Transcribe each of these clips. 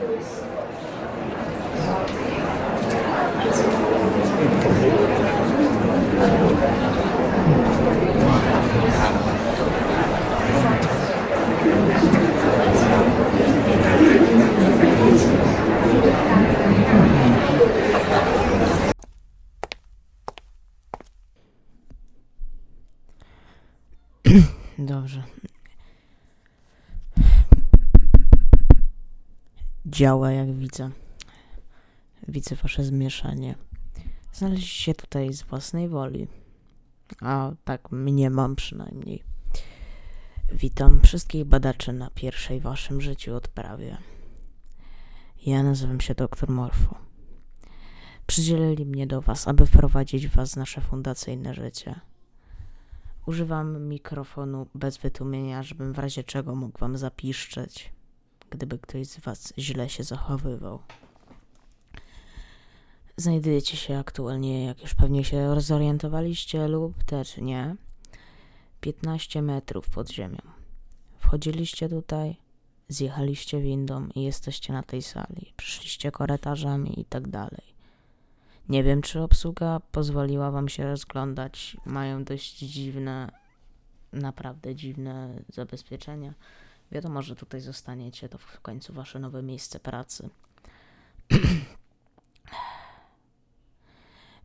Dobrze. Działa, jak widzę. Widzę wasze zmieszanie. Znaleźliście się tutaj z własnej woli. A tak mnie mam przynajmniej. Witam wszystkich badaczy na pierwszej waszym życiu odprawie. Ja nazywam się dr Morfo. Przydzielili mnie do was, aby wprowadzić was w nasze fundacyjne życie. Używam mikrofonu bez wytłumienia, żebym w razie czego mógł wam zapiszczeć, gdyby ktoś z was źle się zachowywał. Znajdujecie się aktualnie, jak już pewnie się zorientowaliście lub też nie, 15 metrów pod ziemią. Wchodziliście tutaj, zjechaliście windą i jesteście na tej sali. Przyszliście korytarzami i tak dalej. Nie wiem, czy obsługa pozwoliła wam się rozglądać. Mają dość dziwne, naprawdę dziwne zabezpieczenia. Wiadomo, że tutaj zostaniecie, to w końcu wasze nowe miejsce pracy.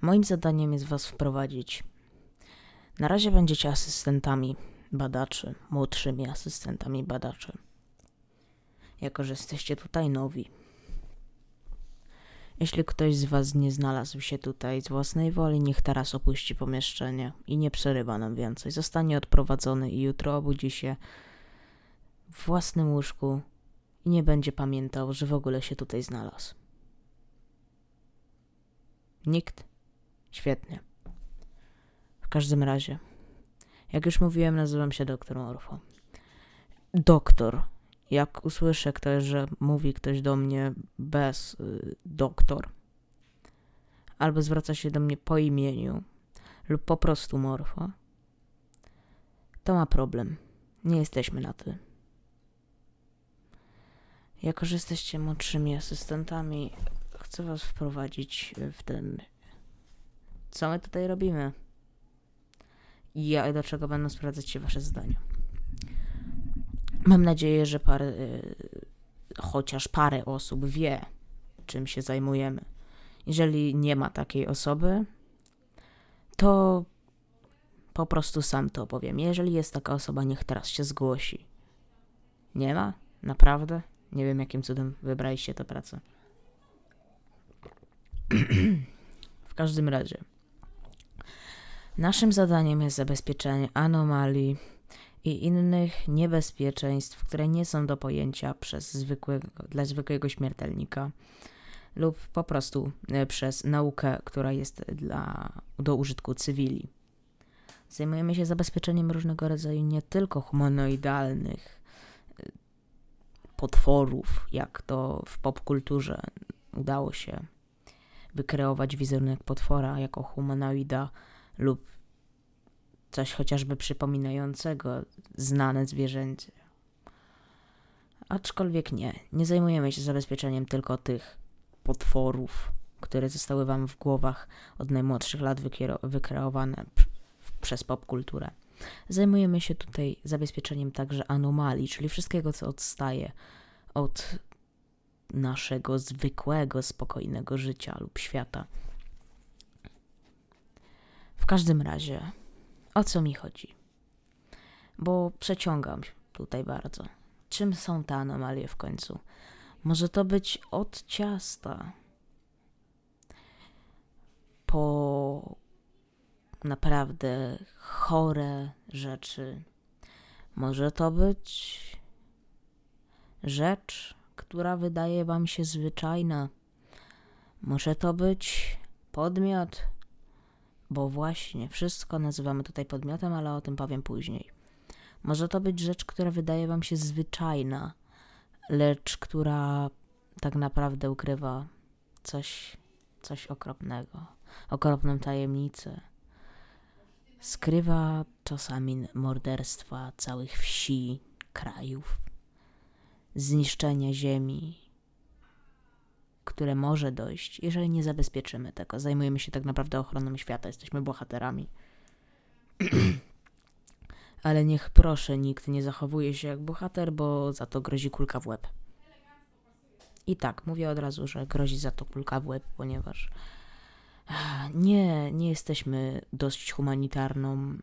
Moim zadaniem jest was wprowadzić. Na razie będziecie asystentami badaczy, młodszymi asystentami badaczy. Jako, że jesteście tutaj nowi. Jeśli ktoś z was nie znalazł się tutaj z własnej woli, niech teraz opuści pomieszczenie i nie przerywa nam więcej. Zostanie odprowadzony i jutro obudzi się w własnym łóżku i nie będzie pamiętał, że w ogóle się tutaj znalazł. Nikt? Świetnie. W każdym razie, jak już mówiłem, nazywam się doktor Morfo. Doktor. Jak usłyszę ktoś, że mówi ktoś do mnie bez y, doktor, albo zwraca się do mnie po imieniu, lub po prostu Morfo, to ma problem. Nie jesteśmy na ty. Jako, że jesteście młodszymi asystentami, chcę was wprowadzić w ten. Co my tutaj robimy? I ja do czego będą sprawdzać się wasze zdania. Mam nadzieję, że parę, y, chociaż parę osób wie, czym się zajmujemy. Jeżeli nie ma takiej osoby, to po prostu sam to opowiem. Jeżeli jest taka osoba, niech teraz się zgłosi. Nie ma? Naprawdę? Nie wiem, jakim cudem wybraliście tę pracę. w każdym razie. Naszym zadaniem jest zabezpieczenie anomalii i innych niebezpieczeństw, które nie są do pojęcia przez zwykłego, dla zwykłego śmiertelnika lub po prostu e, przez naukę, która jest dla, do użytku cywili. Zajmujemy się zabezpieczeniem różnego rodzaju nie tylko humanoidalnych potworów, jak to w popkulturze udało się wykreować wizerunek potwora jako humanoida lub coś chociażby przypominającego znane zwierzęcie. Aczkolwiek nie, nie zajmujemy się zabezpieczeniem tylko tych potworów, które zostały wam w głowach od najmłodszych lat wykreowane przez popkulturę. Zajmujemy się tutaj zabezpieczeniem także anomalii, czyli wszystkiego, co odstaje od naszego zwykłego, spokojnego życia lub świata. W każdym razie, o co mi chodzi? Bo przeciągam tutaj bardzo. Czym są te anomalie w końcu? Może to być od ciasta po naprawdę chore rzeczy. Może to być rzecz, która wydaje wam się zwyczajna. Może to być podmiot, bo właśnie wszystko nazywamy tutaj podmiotem, ale o tym powiem później. Może to być rzecz, która wydaje wam się zwyczajna, lecz która tak naprawdę ukrywa coś, coś okropnego, okropną tajemnicę. Skrywa czasami morderstwa całych wsi, krajów, zniszczenia ziemi, które może dojść, jeżeli nie zabezpieczymy tego. Zajmujemy się tak naprawdę ochroną świata, jesteśmy bohaterami. Ale niech proszę nikt nie zachowuje się jak bohater, bo za to grozi kulka w łeb. I tak, mówię od razu, że grozi za to kulka w łeb, ponieważ nie, nie jesteśmy dość humanitarną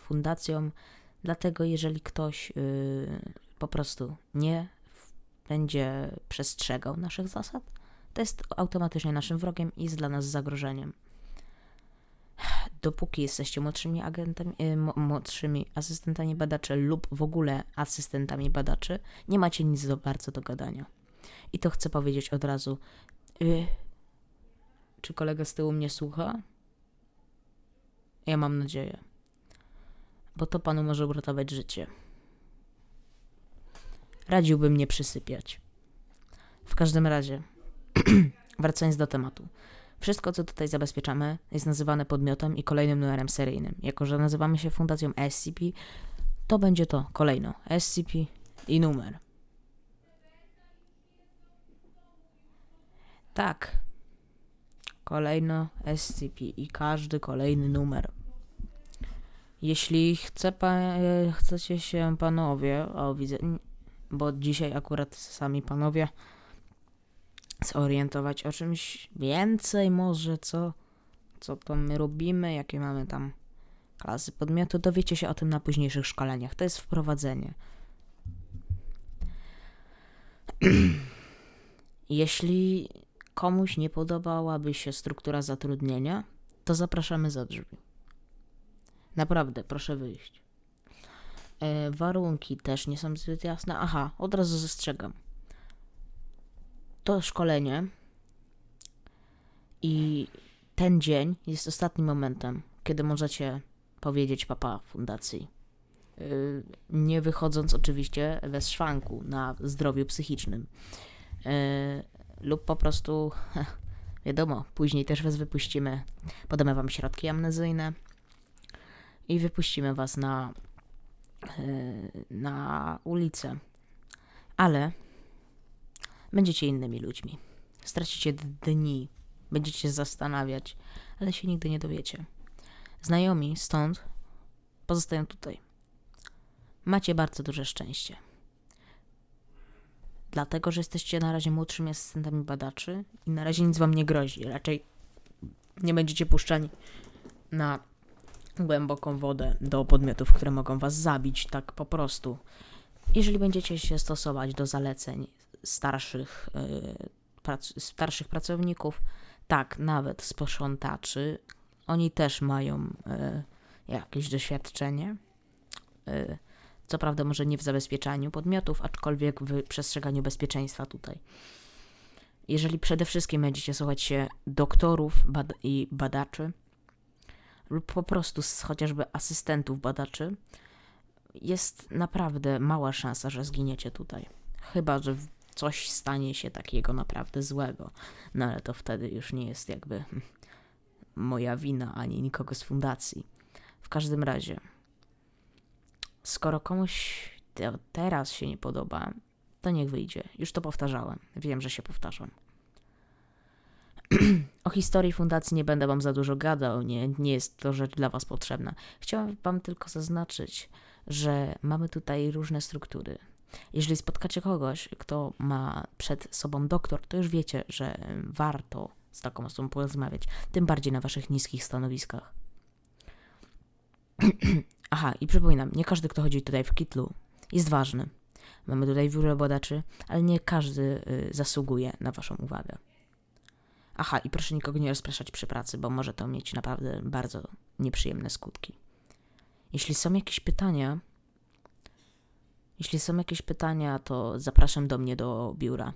fundacją, dlatego jeżeli ktoś yy, po prostu nie będzie przestrzegał naszych zasad, to jest automatycznie naszym wrogiem i jest dla nas zagrożeniem. Dopóki jesteście młodszymi agentami, yy, młodszymi asystentami badaczy lub w ogóle asystentami badaczy, nie macie nic do bardzo do gadania. I to chcę powiedzieć od razu. Yy, czy kolega z tyłu mnie słucha? Ja mam nadzieję. Bo to panu może uratować życie. Radziłbym nie przysypiać. W każdym razie, wracając do tematu. Wszystko, co tutaj zabezpieczamy, jest nazywane podmiotem i kolejnym numerem seryjnym. Jako, że nazywamy się Fundacją SCP, to będzie to kolejno SCP i numer. Tak, kolejno SCP i każdy kolejny numer. Jeśli chce pa, chcecie się panowie, o widzę, bo dzisiaj akurat sami panowie zorientować o czymś więcej może, co, co to my robimy, jakie mamy tam klasy podmiotu, dowiecie się o tym na późniejszych szkoleniach. To jest wprowadzenie. Jeśli komuś nie podobałaby się struktura zatrudnienia, to zapraszamy za drzwi. Naprawdę, proszę wyjść. E, warunki też nie są zbyt jasne. Aha, od razu zastrzegam. To szkolenie i ten dzień jest ostatnim momentem, kiedy możecie powiedzieć papa fundacji. E, nie wychodząc oczywiście we szwanku na zdrowiu psychicznym. E, lub po prostu, wiadomo, później też was wypuścimy, podamy wam środki amnezyjne i wypuścimy was na, e, na ulicę. Ale będziecie innymi ludźmi. Stracicie dni, będziecie się zastanawiać, ale się nigdy nie dowiecie. Znajomi stąd pozostają tutaj. Macie bardzo duże szczęście dlatego że jesteście na razie młodszymi asystentami badaczy i na razie nic wam nie grozi. Raczej nie będziecie puszczani na głęboką wodę do podmiotów, które mogą was zabić, tak po prostu. Jeżeli będziecie się stosować do zaleceń starszych, yy, prac starszych pracowników, tak, nawet sprzątaczy, oni też mają yy, jakieś doświadczenie. Yy, co prawda może nie w zabezpieczaniu podmiotów, aczkolwiek w przestrzeganiu bezpieczeństwa tutaj. Jeżeli przede wszystkim będziecie słuchać się doktorów i badaczy, lub po prostu chociażby asystentów badaczy, jest naprawdę mała szansa, że zginiecie tutaj. Chyba, że coś stanie się takiego naprawdę złego. No ale to wtedy już nie jest jakby moja wina ani nikogo z fundacji. W każdym razie, skoro komuś to teraz się nie podoba, to niech wyjdzie. Już to powtarzałem. Wiem, że się powtarzam. o historii fundacji nie będę wam za dużo gadał, nie, nie jest to rzecz dla was potrzebna. Chciałam wam tylko zaznaczyć, że mamy tutaj różne struktury. Jeżeli spotkacie kogoś, kto ma przed sobą doktor, to już wiecie, że warto z taką osobą porozmawiać, tym bardziej na waszych niskich stanowiskach. Aha, i przypominam, nie każdy, kto chodzi tutaj w kitlu, jest ważny. Mamy tutaj wiele badaczy, ale nie każdy y, zasługuje na waszą uwagę. Aha, i proszę nikogo nie rozpraszać przy pracy, bo może to mieć naprawdę bardzo nieprzyjemne skutki. Jeśli są jakieś pytania, jeśli są jakieś pytania, to zapraszam do mnie do biura.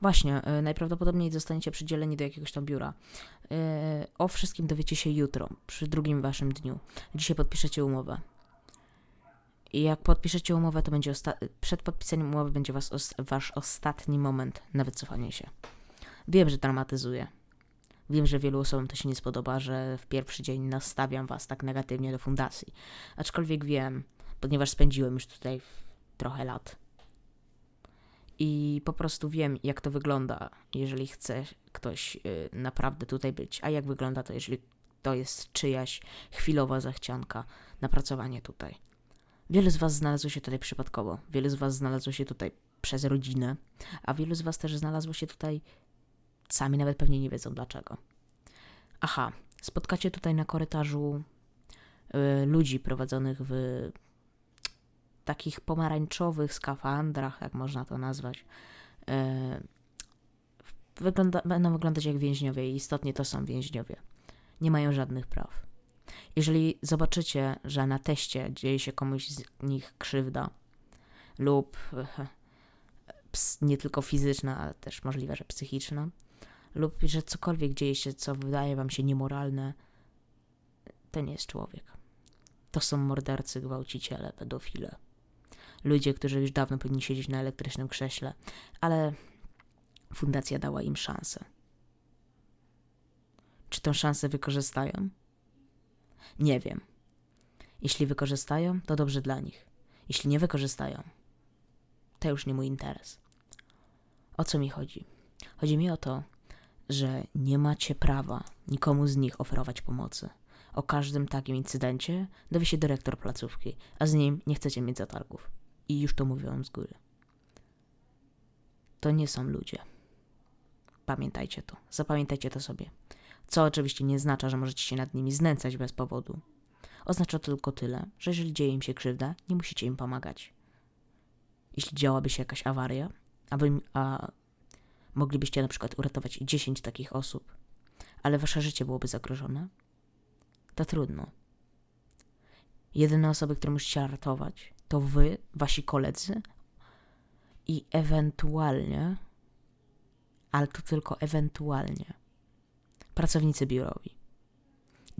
Właśnie, y, najprawdopodobniej zostaniecie przydzieleni do jakiegoś tam biura. Y, o wszystkim dowiecie się jutro, przy drugim waszym dniu. Dzisiaj podpiszecie umowę. I jak podpiszecie umowę, to będzie przed podpisaniem umowy będzie was os- wasz ostatni moment na wycofanie się. Wiem, że dramatyzuję. Wiem, że wielu osobom to się nie spodoba, że w pierwszy dzień nastawiam was tak negatywnie do fundacji. Aczkolwiek wiem, ponieważ spędziłem już tutaj trochę lat. I po prostu wiem, jak to wygląda, jeżeli chce ktoś y, naprawdę tutaj być, a jak wygląda to, jeżeli to jest czyjaś chwilowa zachcianka na pracowanie tutaj. Wielu z Was znalazło się tutaj przypadkowo, wielu z Was znalazło się tutaj przez rodzinę, a wielu z Was też znalazło się tutaj sami nawet pewnie nie wiedzą dlaczego. Aha, spotkacie tutaj na korytarzu y, ludzi prowadzonych w takich pomarańczowych skafandrach, jak można to nazwać. Y, wygląda, będą wyglądać jak więźniowie i istotnie to są więźniowie. Nie mają żadnych praw. Jeżeli zobaczycie, że na teście dzieje się komuś z nich krzywda lub nie tylko fizyczna, ale też możliwe, że psychiczna, lub że cokolwiek dzieje się, co wydaje wam się niemoralne, to nie jest człowiek. To są mordercy, gwałciciele, pedofile. Ludzie, którzy już dawno powinni siedzieć na elektrycznym krześle, ale fundacja dała im szansę. Czy tę szansę wykorzystają? Nie wiem. Jeśli wykorzystają, to dobrze dla nich. Jeśli nie wykorzystają, to już nie mój interes. O co mi chodzi? Chodzi mi o to, że nie macie prawa nikomu z nich oferować pomocy. O każdym takim incydencie dowie się dyrektor placówki, a z nim nie chcecie mieć zatargów. I już to mówiłam z góry. To nie są ludzie. Pamiętajcie to, zapamiętajcie to sobie. Co oczywiście nie oznacza, że możecie się nad nimi znęcać bez powodu. Oznacza tylko tyle, że jeżeli dzieje im się krzywda, nie musicie im pomagać. Jeśli działaby się jakaś awaria, a, wy, a moglibyście na przykład uratować 10 takich osób, ale wasze życie byłoby zagrożone, to trudno. Jedyne osoby, które musicie ratować, to wy, wasi koledzy i ewentualnie, ale to tylko ewentualnie, pracownicy biurowi.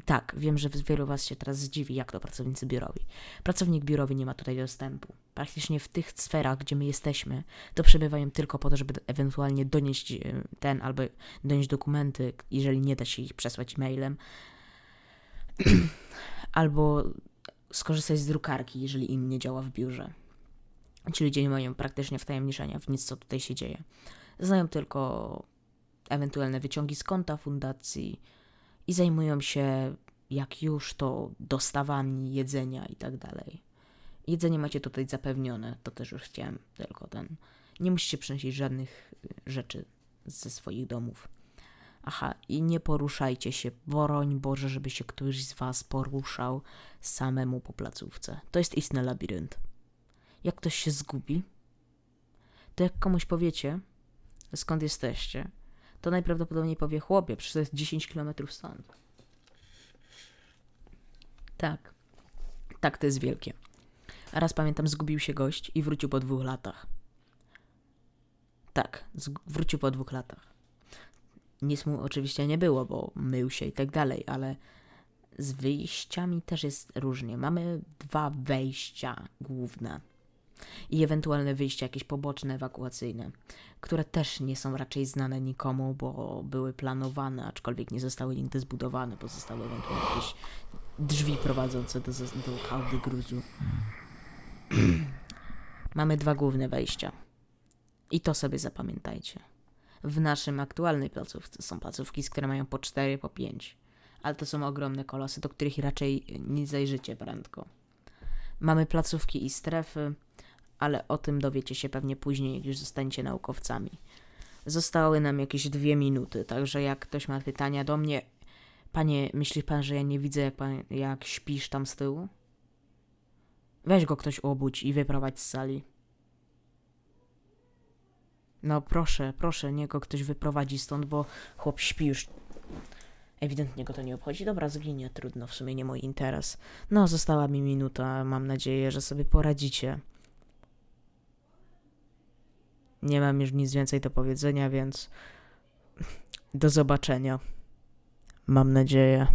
Tak, wiem, że wielu Was się teraz zdziwi, jak to pracownicy biurowi. Pracownik biurowy nie ma tutaj dostępu. Praktycznie w tych sferach, gdzie my jesteśmy, to przebywają tylko po to, żeby ewentualnie donieść e, ten albo donieść dokumenty, jeżeli nie da się ich przesłać mailem, albo skorzystać z drukarki, jeżeli im nie działa w biurze. Ci ludzie nie mają praktycznie wtajemniczenia w nic, co tutaj się dzieje. Znają tylko ewentualne wyciągi z konta fundacji, i zajmują się, jak już, to dostawami jedzenia i tak dalej. Jedzenie macie tutaj zapewnione, to też już chciałem tylko ten. Nie musicie przynosić żadnych y, rzeczy ze swoich domów. Aha, i nie poruszajcie się, broń Boże, żeby się któryś z Was poruszał samemu po placówce. To jest istny labirynt. Jak ktoś się zgubi, to jak komuś powiecie, skąd jesteście, to najprawdopodobniej powie chłopie, przecież to jest 10 km stąd. Tak. Tak, to jest wielkie. Raz pamiętam, zgubił się gość i wrócił po dwóch latach. Tak, wrócił po dwóch latach. Nic mu oczywiście nie było, bo mył się i tak dalej, ale z wyjściami też jest różnie. Mamy dwa wejścia główne i ewentualne wyjścia jakieś poboczne, ewakuacyjne, które też nie są raczej znane nikomu, bo były planowane, aczkolwiek nie zostały nigdy zbudowane, bo zostały ewentualnie jakieś drzwi prowadzące do, do hałdy gruzu. Mamy dwa główne wejścia. I to sobie zapamiętajcie. W naszym aktualnej placówce są placówki, które mają po 4, po 5. Ale to są ogromne kolosy, do których raczej nie zajrzycie prędko. Mamy placówki i strefy, ale o tym dowiecie się pewnie później, jak już zostaniecie naukowcami. Zostały nam jakieś dwie minuty, także jak ktoś ma pytania do mnie, panie, myśli pan, że ja nie widzę, jak, pan, jak śpisz tam z tyłu? Weź go ktoś obudź i wyprowadź z sali. No proszę, proszę, niech go ktoś wyprowadzi stąd, bo chłop śpi już. Ewidentnie go to nie obchodzi. Dobra, zginie, trudno, w sumie nie mój interes. No, została mi minuta, mam nadzieję, że sobie poradzicie. Nie mam już nic więcej do powiedzenia, więc do zobaczenia. Mam nadzieję.